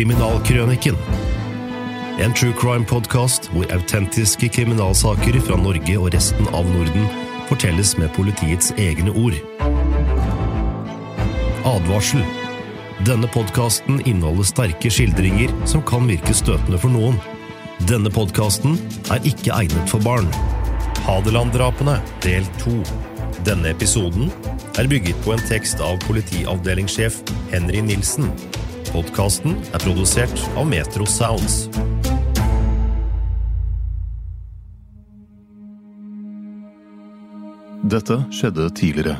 Kriminalkrøniken. En true crime-podkast hvor autentiske kriminalsaker fra Norge og resten av Norden fortelles med politiets egne ord. Advarsel. Denne podkasten inneholder sterke skildringer som kan virke støtende for noen. Denne podkasten er ikke egnet for barn. Hadeland-drapene, del to. Denne episoden er bygget på en tekst av politiavdelingssjef Henry Nilsen. Podkasten er produsert av Metro Sounds. Dette skjedde tidligere.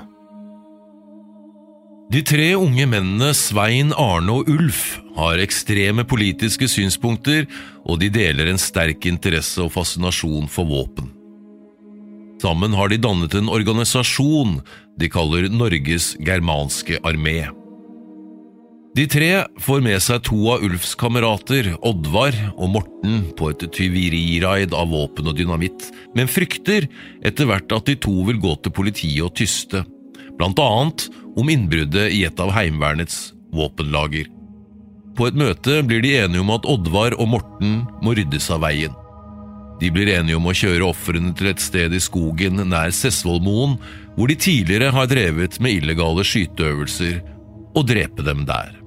De tre unge mennene Svein, Arne og Ulf har ekstreme politiske synspunkter, og de deler en sterk interesse og fascinasjon for våpen. Sammen har de dannet en organisasjon de kaller Norges germanske armé. De tre får med seg to av Ulfs kamerater, Oddvar og Morten, på et tyveriraid av våpen og dynamitt, men frykter etter hvert at de to vil gå til politiet og tyste, blant annet om innbruddet i et av Heimevernets våpenlager. På et møte blir de enige om at Oddvar og Morten må ryddes av veien. De blir enige om å kjøre ofrene til et sted i skogen nær Sessvollmoen, hvor de tidligere har drevet med illegale skyteøvelser, og drepe dem der.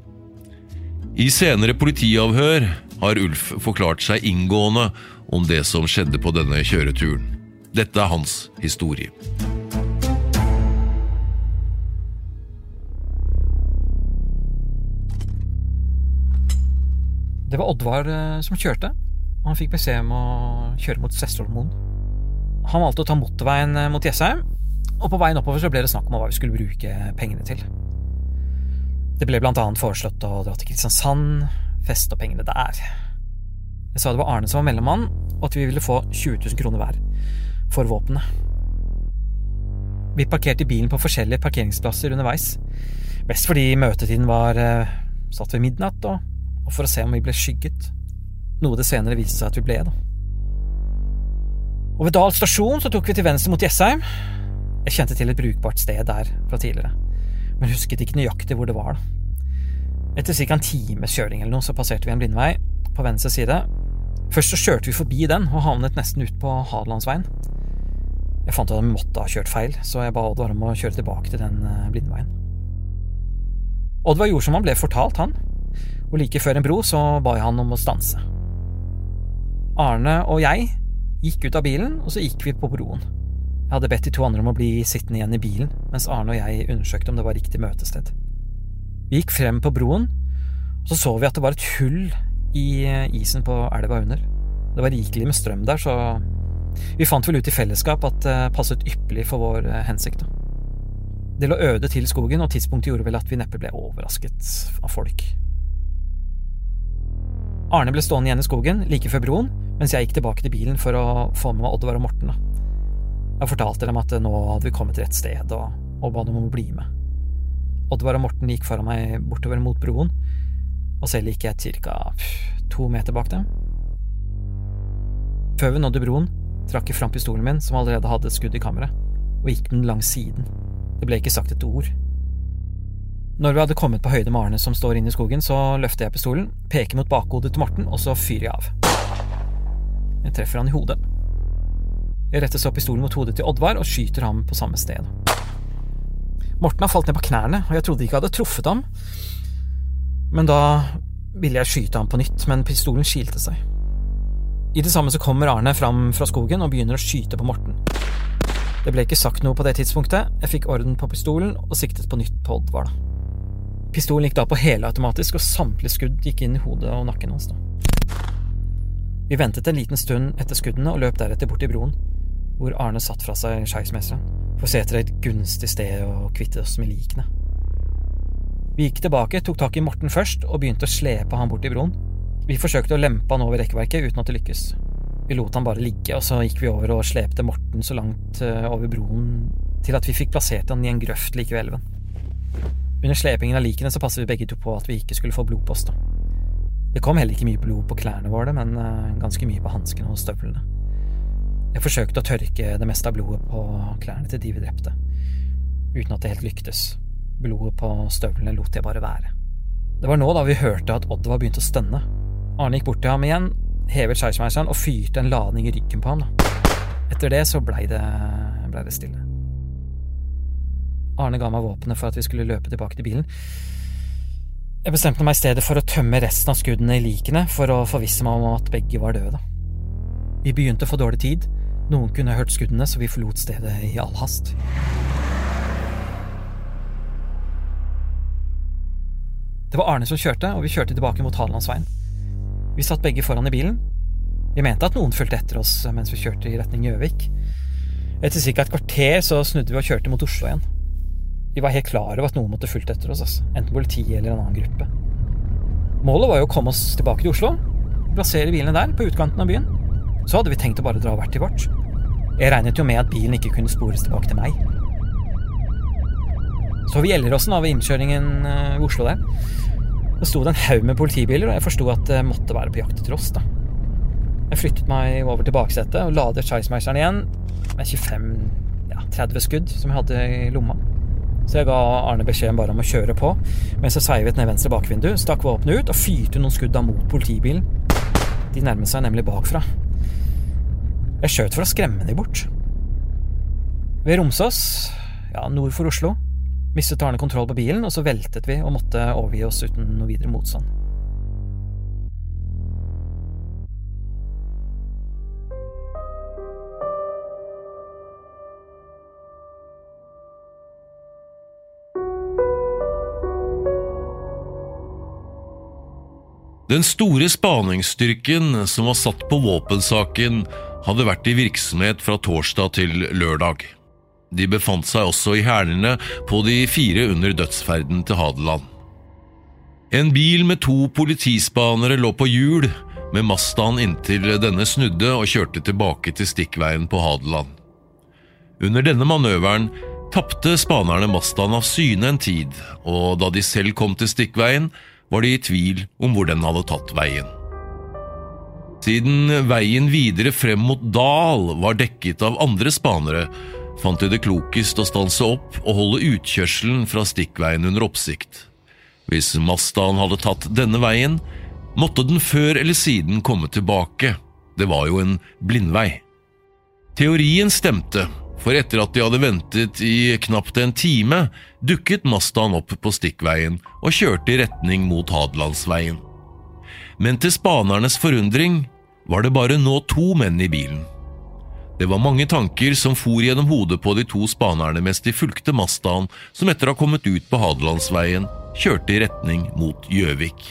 I senere politiavhør har Ulf forklart seg inngående om det som skjedde på denne kjøreturen. Dette er hans historie. Det var Oddvar eh, som kjørte. Han fikk beskjed om å kjøre mot Sestholmoen. Han valgte å ta motorveien eh, mot Jessheim, og på veien oppover så ble det snakk om hva vi skulle bruke pengene til. Det ble blant annet foreslått å dra til Kristiansand, feste opp pengene der. Jeg sa det var Arne som var mellommann, og at vi ville få 20 000 kroner hver for våpenet. Vi parkerte bilen på forskjellige parkeringsplasser underveis, best fordi møtetiden var eh, satt ved midnatt, og, og for å se om vi ble skygget, noe det senere viste seg at vi ble, da. Og ved Dal stasjon så tok vi til venstre mot Jessheim. Jeg kjente til et brukbart sted der fra tidligere, men husket ikke nøyaktig hvor det var. da. Etter ca. en times kjøring eller noe, så passerte vi en blindvei på venstre side. Først så kjørte vi forbi den og havnet nesten ut på Hadelandsveien. Jeg fant at vi måtte ha kjørt feil, så jeg ba Oddvar om å kjøre tilbake til den eh, blindveien. Oddvar gjorde som han ble fortalt, han, og like før en bro så ba jeg han om å stanse. Arne og jeg gikk ut av bilen, og så gikk vi på broen. Jeg hadde bedt de to andre om å bli sittende igjen i bilen, mens Arne og jeg undersøkte om det var riktig møtested. Vi gikk frem på broen, og så så vi at det var et hull i eh, isen på elva under. Det var rikelig med strøm der, så vi fant vel ut i fellesskap at det passet ypperlig for vår eh, hensikt. Det lå øde til skogen, og tidspunktet gjorde vel at vi neppe ble overrasket av folk. Arne ble stående igjen i skogen like før broen, mens jeg gikk tilbake til bilen for å få med meg Oddvar og Morten. Jeg fortalte dem at nå hadde vi kommet til rett sted, og, og ba dem om å bli med. Oddvar og Morten gikk foran meg bortover mot broen, og selv gikk jeg ca. to meter bak dem. Før vi nådde broen, trakk jeg fram pistolen min, som allerede hadde et skudd i kammeret, og gikk den langs siden. Det ble ikke sagt et ord. Når vi hadde kommet på høyde med Arne som står inne i skogen, så løfter jeg pistolen, peker mot bakhodet til Morten, og så fyrer jeg av. Jeg treffer han i hodet. Jeg retter så pistolen mot hodet til Oddvar og skyter ham på samme sted. Morten har falt ned på knærne, og jeg trodde ikke jeg hadde truffet ham. Men da ville jeg skyte ham på nytt, men pistolen kilte seg. I det samme så kommer Arne fram fra skogen og begynner å skyte på Morten. Det ble ikke sagt noe på det tidspunktet, jeg fikk orden på pistolen og siktet på nytt på Oddvar. Pistolen gikk da på helautomatisk, og samtlige skudd gikk inn i hodet og nakken hans. da. Vi ventet en liten stund etter skuddene og løp deretter bort til broen, hvor Arne satt fra seg skeismesteren, for å se etter et gunstig sted å kvitte oss med likene. Vi gikk tilbake, tok tak i Morten først og begynte å slepe han bort til broen. Vi forsøkte å lempe han over rekkverket uten at det lykkes. Vi lot han bare ligge, og så gikk vi over og slepte Morten så langt eh, over broen til at vi fikk plassert han i en grøft like ved elven. Under slepingen av likene så passet vi begge to på at vi ikke skulle få blod på oss, da. Det kom heller ikke mye blod på klærne våre, men eh, ganske mye på hanskene og støvlene. Jeg forsøkte å tørke det meste av blodet på klærne til de vi drepte, uten at det helt lyktes. Blodet på støvlene lot jeg bare være. Det var nå da vi hørte at Odd var begynt å stønne. Arne gikk bort til ham igjen, hevet skeismeiseren og fyrte en ladning i ryggen på ham. Etter det så blei det, ble det stille. Arne ga meg våpenet for at vi skulle løpe tilbake til bilen. Jeg bestemte meg i stedet for å tømme resten av skuddene i likene for å forvisse meg om at begge var døde. Vi begynte å få dårlig tid. Noen kunne hørt skuddene, så vi forlot stedet i all hast. Det var Arne som kjørte, og vi kjørte tilbake mot Hadelandsveien. Vi satt begge foran i bilen. Vi mente at noen fulgte etter oss mens vi kjørte i retning Gjøvik. Etter ca. et kvarter så snudde vi og kjørte mot Oslo igjen. Vi var helt klar over at noen måtte fulgt etter oss, altså. enten politiet eller en annen gruppe. Målet var jo å komme oss tilbake til Oslo, plassere bilene der, på utkanten av byen. Så hadde vi tenkt å bare dra hvert til vårt. Jeg regnet jo med at bilen ikke kunne spores tilbake til meg. Så vi Gjelleråsen ved innkjøringen eh, ved Oslo der. Det sto det en haug med politibiler, og jeg forsto at det måtte være på jakt etter oss. da. Jeg flyttet meg over til baksetet og ladet Scheismeisteren igjen med 25-30 skudd som jeg hadde i lomma. Så jeg ga Arne beskjeden bare om å kjøre på, mens jeg sveivet ned venstre bakvindu, stakk våpenet ut og fyrte noen skudd da mot politibilen. De nærmet seg nemlig bakfra. Jeg skjøt for å skremme dem bort. Ved Romsås, ja, nord for Oslo, mistet Arne kontroll på bilen, og så veltet vi og måtte overgi oss uten noe videre motstand. Den store spaningsstyrken som var satt på våpensaken, hadde vært i virksomhet fra torsdag til lørdag. De befant seg også i hælene på de fire under dødsferden til Hadeland. En bil med to politispanere lå på hjul, med Mazdaen inntil denne snudde og kjørte tilbake til stikkveien på Hadeland. Under denne manøveren tapte spanerne Mazdaen av syne en tid, og da de selv kom til stikkveien, var de i tvil om hvor den hadde tatt veien. Siden veien videre frem mot Dal var dekket av andre spanere, fant de det klokest å stanse opp og holde utkjørselen fra stikkveien under oppsikt. Hvis Mazdaen hadde tatt denne veien, måtte den før eller siden komme tilbake. Det var jo en blindvei. Teorien stemte, for etter at de hadde ventet i knapt en time, dukket Mazdaen opp på stikkveien og kjørte i retning mot Hadelandsveien. Men til spanernes forundring var det bare nå to menn i bilen. Det var mange tanker som for gjennom hodet på de to spanerne mens de fulgte Mazdaen, som etter å ha kommet ut på Hadelandsveien, kjørte i retning mot Gjøvik.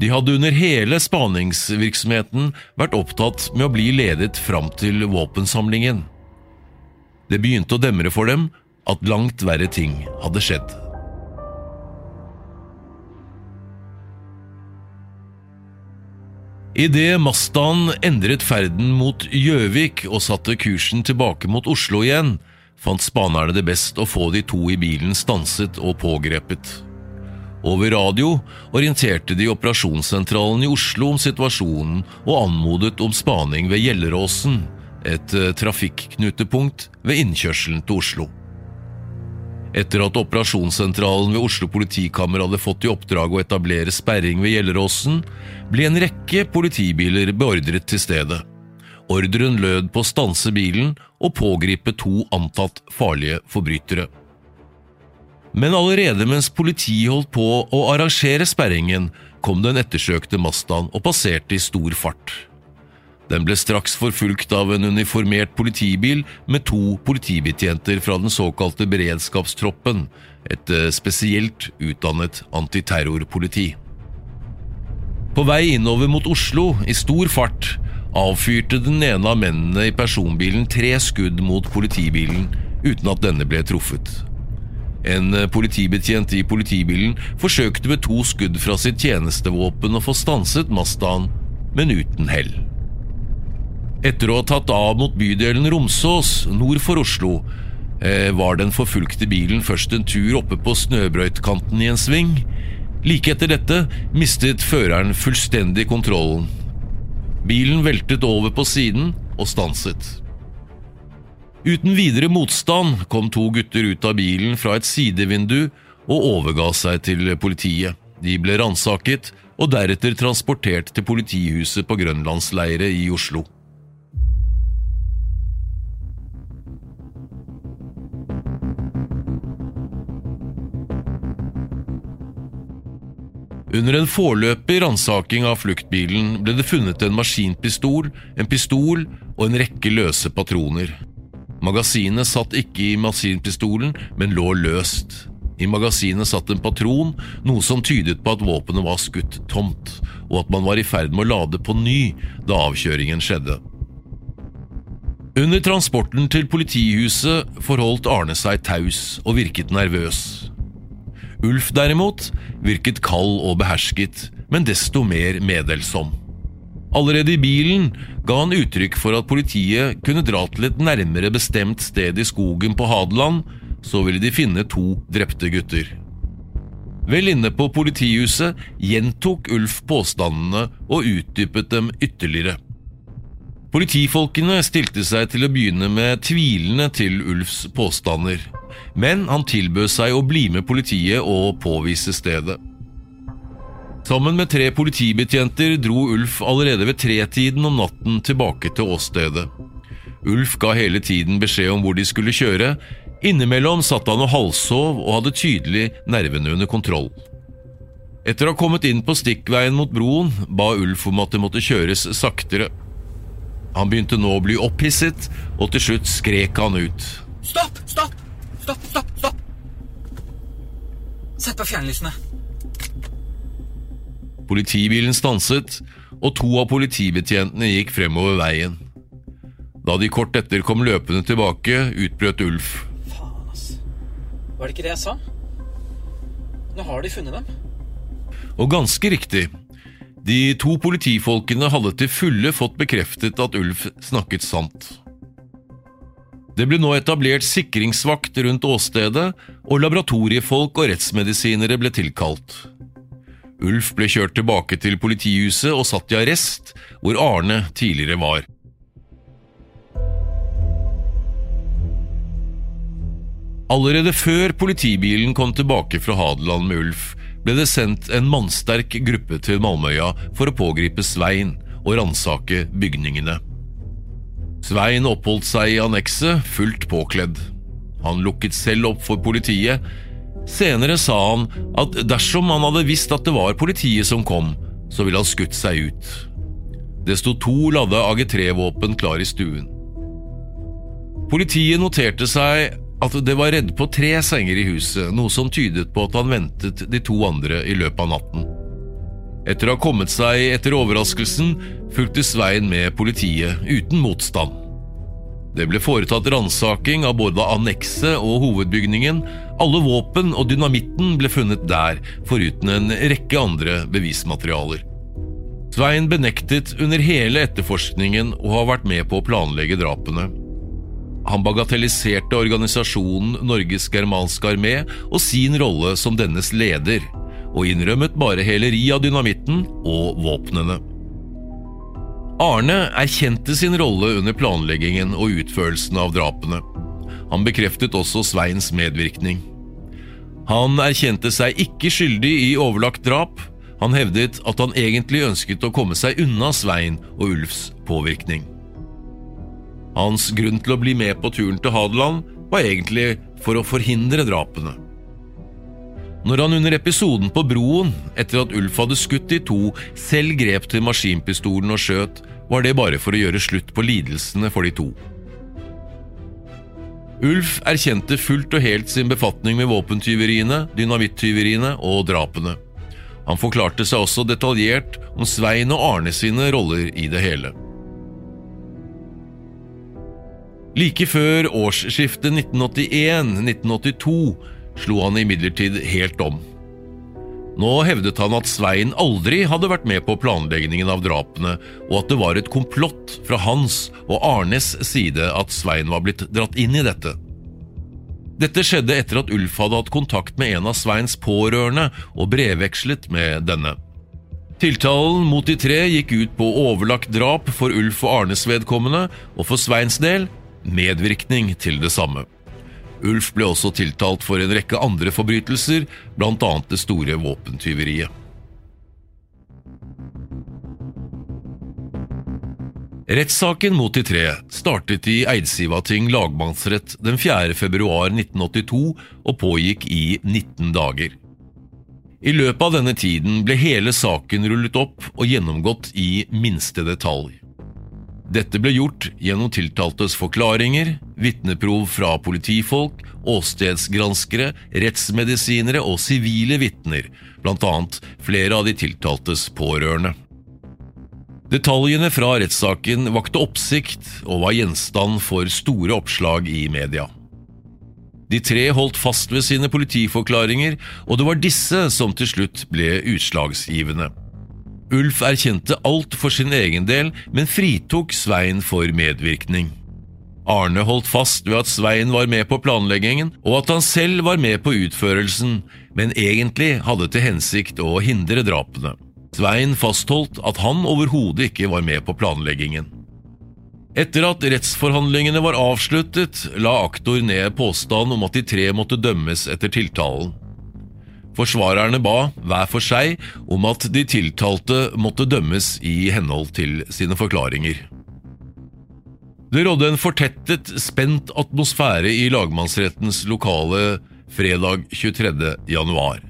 De hadde under hele spaningsvirksomheten vært opptatt med å bli ledet fram til våpensamlingen. Det begynte å demre for dem at langt verre ting hadde skjedd. Idet Mazdaen endret ferden mot Gjøvik og satte kursen tilbake mot Oslo igjen, fant spanerne det best å få de to i bilen stanset og pågrepet. Over radio orienterte de operasjonssentralen i Oslo om situasjonen og anmodet om spaning ved Gjelleråsen, et eh, trafikknutepunkt ved innkjørselen til Oslo. Etter at operasjonssentralen ved Oslo politikammer hadde fått i oppdrag å etablere sperring ved Gjelleråsen, ble en rekke politibiler beordret til stedet. Ordren lød på å stanse bilen og pågripe to antatt farlige forbrytere. Men allerede mens politiet holdt på å arrangere sperringen, kom den ettersøkte Mazdaen og passerte i stor fart. Den ble straks forfulgt av en uniformert politibil med to politibetjenter fra den såkalte beredskapstroppen, et eh, spesielt utdannet antiterrorpoliti. På vei innover mot Oslo, i stor fart, avfyrte den ene av mennene i personbilen tre skudd mot politibilen uten at denne ble truffet. En eh, politibetjent i politibilen forsøkte med to skudd fra sitt tjenestevåpen å få stanset Mazdaen, men uten hell. Etter å ha tatt av mot bydelen Romsås, nord for Oslo, eh, var den forfulgte bilen først en tur oppe på snøbrøytkanten i en sving. Like etter dette mistet føreren fullstendig kontrollen. Bilen veltet over på siden og stanset. Uten videre motstand kom to gutter ut av bilen fra et sidevindu og overga seg til politiet. De ble ransaket og deretter transportert til politihuset på Grønlandsleiret i Oslo. Under en foreløpig ransaking av fluktbilen ble det funnet en maskinpistol, en pistol og en rekke løse patroner. Magasinet satt ikke i maskinpistolen, men lå løst. I magasinet satt en patron, noe som tydet på at våpenet var skutt tomt, og at man var i ferd med å lade på ny da avkjøringen skjedde. Under transporten til politihuset forholdt Arne seg taus og virket nervøs. Ulf derimot virket kald og behersket, men desto mer meddelsom. Allerede i bilen ga han uttrykk for at politiet kunne dra til et nærmere bestemt sted i skogen på Hadeland, så ville de finne to drepte gutter. Vel inne på politihuset gjentok Ulf påstandene og utdypet dem ytterligere. Politifolkene stilte seg til å begynne med tvilende til Ulfs påstander men han tilbød seg å bli med politiet og påvise stedet. Sammen med tre politibetjenter dro Ulf allerede ved tretiden om natten tilbake til åstedet. Ulf ga hele tiden beskjed om hvor de skulle kjøre. Innimellom satt han og halvsov og hadde tydelig nervene under kontroll. Etter å ha kommet inn på stikkveien mot broen ba Ulf om at det måtte kjøres saktere. Han begynte nå å bli opphisset, og til slutt skrek han ut. Stopp! Stopp! Stopp, stopp, stopp! Sett på fjernlysene. Politibilen stanset, og to av politibetjentene gikk fremover veien. Da de kort etter kom løpende tilbake, utbrøt Ulf. Faen, ass. Var det ikke det jeg sa? Nå har de funnet dem. Og ganske riktig. De to politifolkene hadde til fulle fått bekreftet at Ulf snakket sant. Det ble nå etablert sikringsvakt rundt åstedet, og laboratoriefolk og rettsmedisinere ble tilkalt. Ulf ble kjørt tilbake til politihuset og satt i arrest, hvor Arne tidligere var. Allerede før politibilen kom tilbake fra Hadeland med Ulf, ble det sendt en mannsterk gruppe til Malmøya for å pågripe Svein og ransake bygningene. Svein oppholdt seg i annekset fullt påkledd. Han lukket selv opp for politiet. Senere sa han at dersom han hadde visst at det var politiet som kom, så ville han skutt seg ut. Det sto to ladde AG3-våpen klar i stuen. Politiet noterte seg at det var redd på tre senger i huset, noe som tydet på at han ventet de to andre i løpet av natten. Etter å ha kommet seg etter overraskelsen, fulgte Svein med politiet uten motstand. Det ble foretatt ransaking av både annekset og hovedbygningen. Alle våpen og dynamitten ble funnet der, foruten en rekke andre bevismaterialer. Svein benektet under hele etterforskningen å ha vært med på å planlegge drapene. Han bagatelliserte organisasjonen Norges germanske armé og sin rolle som dennes leder og innrømmet bare heleri av dynamitten og våpnene. Arne erkjente sin rolle under planleggingen og utførelsen av drapene. Han bekreftet også Sveins medvirkning. Han erkjente seg ikke skyldig i overlagt drap. Han hevdet at han egentlig ønsket å komme seg unna Svein og Ulfs påvirkning. Hans grunn til å bli med på turen til Hadeland var egentlig for å forhindre drapene. Når han under episoden på broen, etter at Ulf hadde skutt de to, selv grep til maskinpistolen og skjøt, var det bare for å gjøre slutt på lidelsene for de to. Ulf erkjente fullt og helt sin befatning med våpentyveriene, dynamittyveriene og drapene. Han forklarte seg også detaljert om Svein og Arne sine roller i det hele. Like før årsskiftet 1981-1982 slo han imidlertid helt om. Nå hevdet han at Svein aldri hadde vært med på planleggingen av drapene, og at det var et komplott fra hans og Arnes side at Svein var blitt dratt inn i dette. Dette skjedde etter at Ulf hadde hatt kontakt med en av Sveins pårørende og brevvekslet med denne. Tiltalen mot de tre gikk ut på overlagt drap for Ulf og Arnes vedkommende, og for Sveins del medvirkning til det samme. Ulf ble også tiltalt for en rekke andre forbrytelser, annet det store våpentyveriet. Rettssaken mot de tre startet i Eidsivating lagmannsrett den 4. februar 1982 og pågikk i 19 dager. I løpet av denne tiden ble hele saken rullet opp og gjennomgått i minste detalj. Dette ble gjort gjennom tiltaltes forklaringer, vitneprov fra politifolk, åstedsgranskere, rettsmedisinere og sivile vitner, bl.a. flere av de tiltaltes pårørende. Detaljene fra rettssaken vakte oppsikt og var gjenstand for store oppslag i media. De tre holdt fast ved sine politiforklaringer, og det var disse som til slutt ble utslagsgivende. Ulf erkjente alt for sin egen del, men fritok Svein for medvirkning. Arne holdt fast ved at Svein var med på planleggingen, og at han selv var med på utførelsen, men egentlig hadde til hensikt å hindre drapene. Svein fastholdt at han overhodet ikke var med på planleggingen. Etter at rettsforhandlingene var avsluttet, la aktor ned påstand om at de tre måtte dømmes etter tiltalen. Forsvarerne ba, hver for seg, om at de tiltalte måtte dømmes i henhold til sine forklaringer. Det rådde en fortettet, spent atmosfære i lagmannsrettens lokale fredag 23. januar.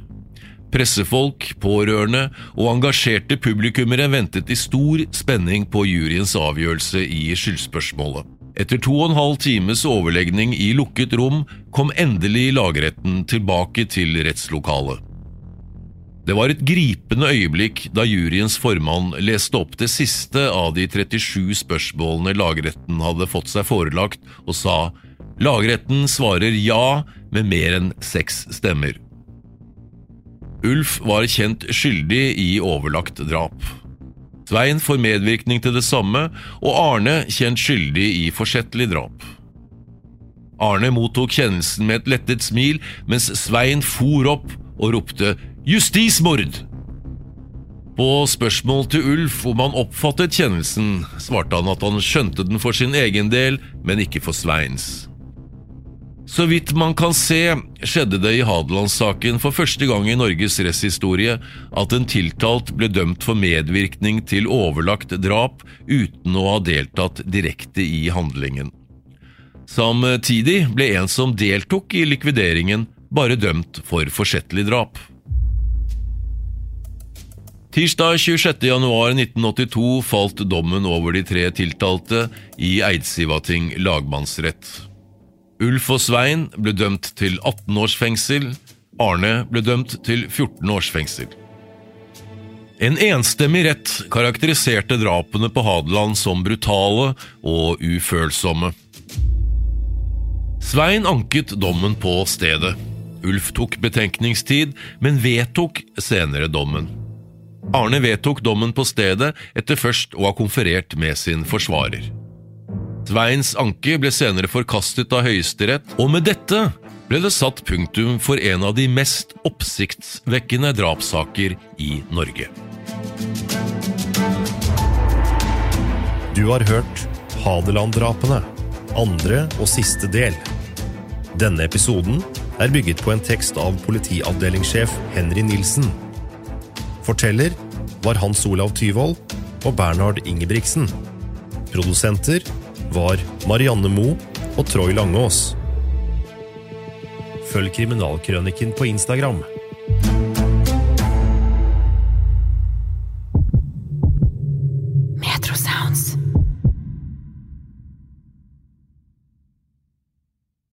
Pressefolk, pårørende og engasjerte publikummere ventet i stor spenning på juryens avgjørelse i skyldspørsmålet. Etter to og en halv times overlegning i lukket rom kom endelig lagretten tilbake til rettslokalet. Det var et gripende øyeblikk da juryens formann leste opp det siste av de 37 spørsmålene lagretten hadde fått seg forelagt, og sa lagretten svarer ja med mer enn seks stemmer. Ulf var kjent skyldig i overlagt drap. Svein får medvirkning til det samme, og Arne kjent skyldig i forsettlig drap. Arne mottok kjennelsen med et lettet smil, mens Svein for opp og ropte 'justismord'. På spørsmål til Ulf om han oppfattet kjennelsen, svarte han at han skjønte den for sin egen del, men ikke for Sveins. Så vidt man kan se, skjedde det i Hadelandssaken for første gang i Norges rettshistorie at en tiltalt ble dømt for medvirkning til overlagt drap uten å ha deltatt direkte i handlingen. Samtidig ble en som deltok i likvideringen, bare dømt for forsettlig drap. Tirsdag 26.1.1982 falt dommen over de tre tiltalte i Eidsivating lagmannsrett. Ulf og Svein ble dømt til 18 års fengsel. Arne ble dømt til 14 års fengsel. En enstemmig rett karakteriserte drapene på Hadeland som brutale og ufølsomme. Svein anket dommen på stedet. Ulf tok betenkningstid, men vedtok senere dommen. Arne vedtok dommen på stedet etter først å ha konferert med sin forsvarer. Sveins anke ble senere forkastet av Høyesterett, og med dette ble det satt punktum for en av de mest oppsiktsvekkende drapssaker i Norge. Du har hørt Hadeland-drapene, andre og siste del. Denne episoden er bygget på en tekst av politiavdelingssjef Henry Nilsen. Forteller var Hans Olav Tyvold og Bernhard Ingebrigtsen. Produsenter var Marianne Moe og Troy Langås. Følg Kriminalkrøniken på Instagram.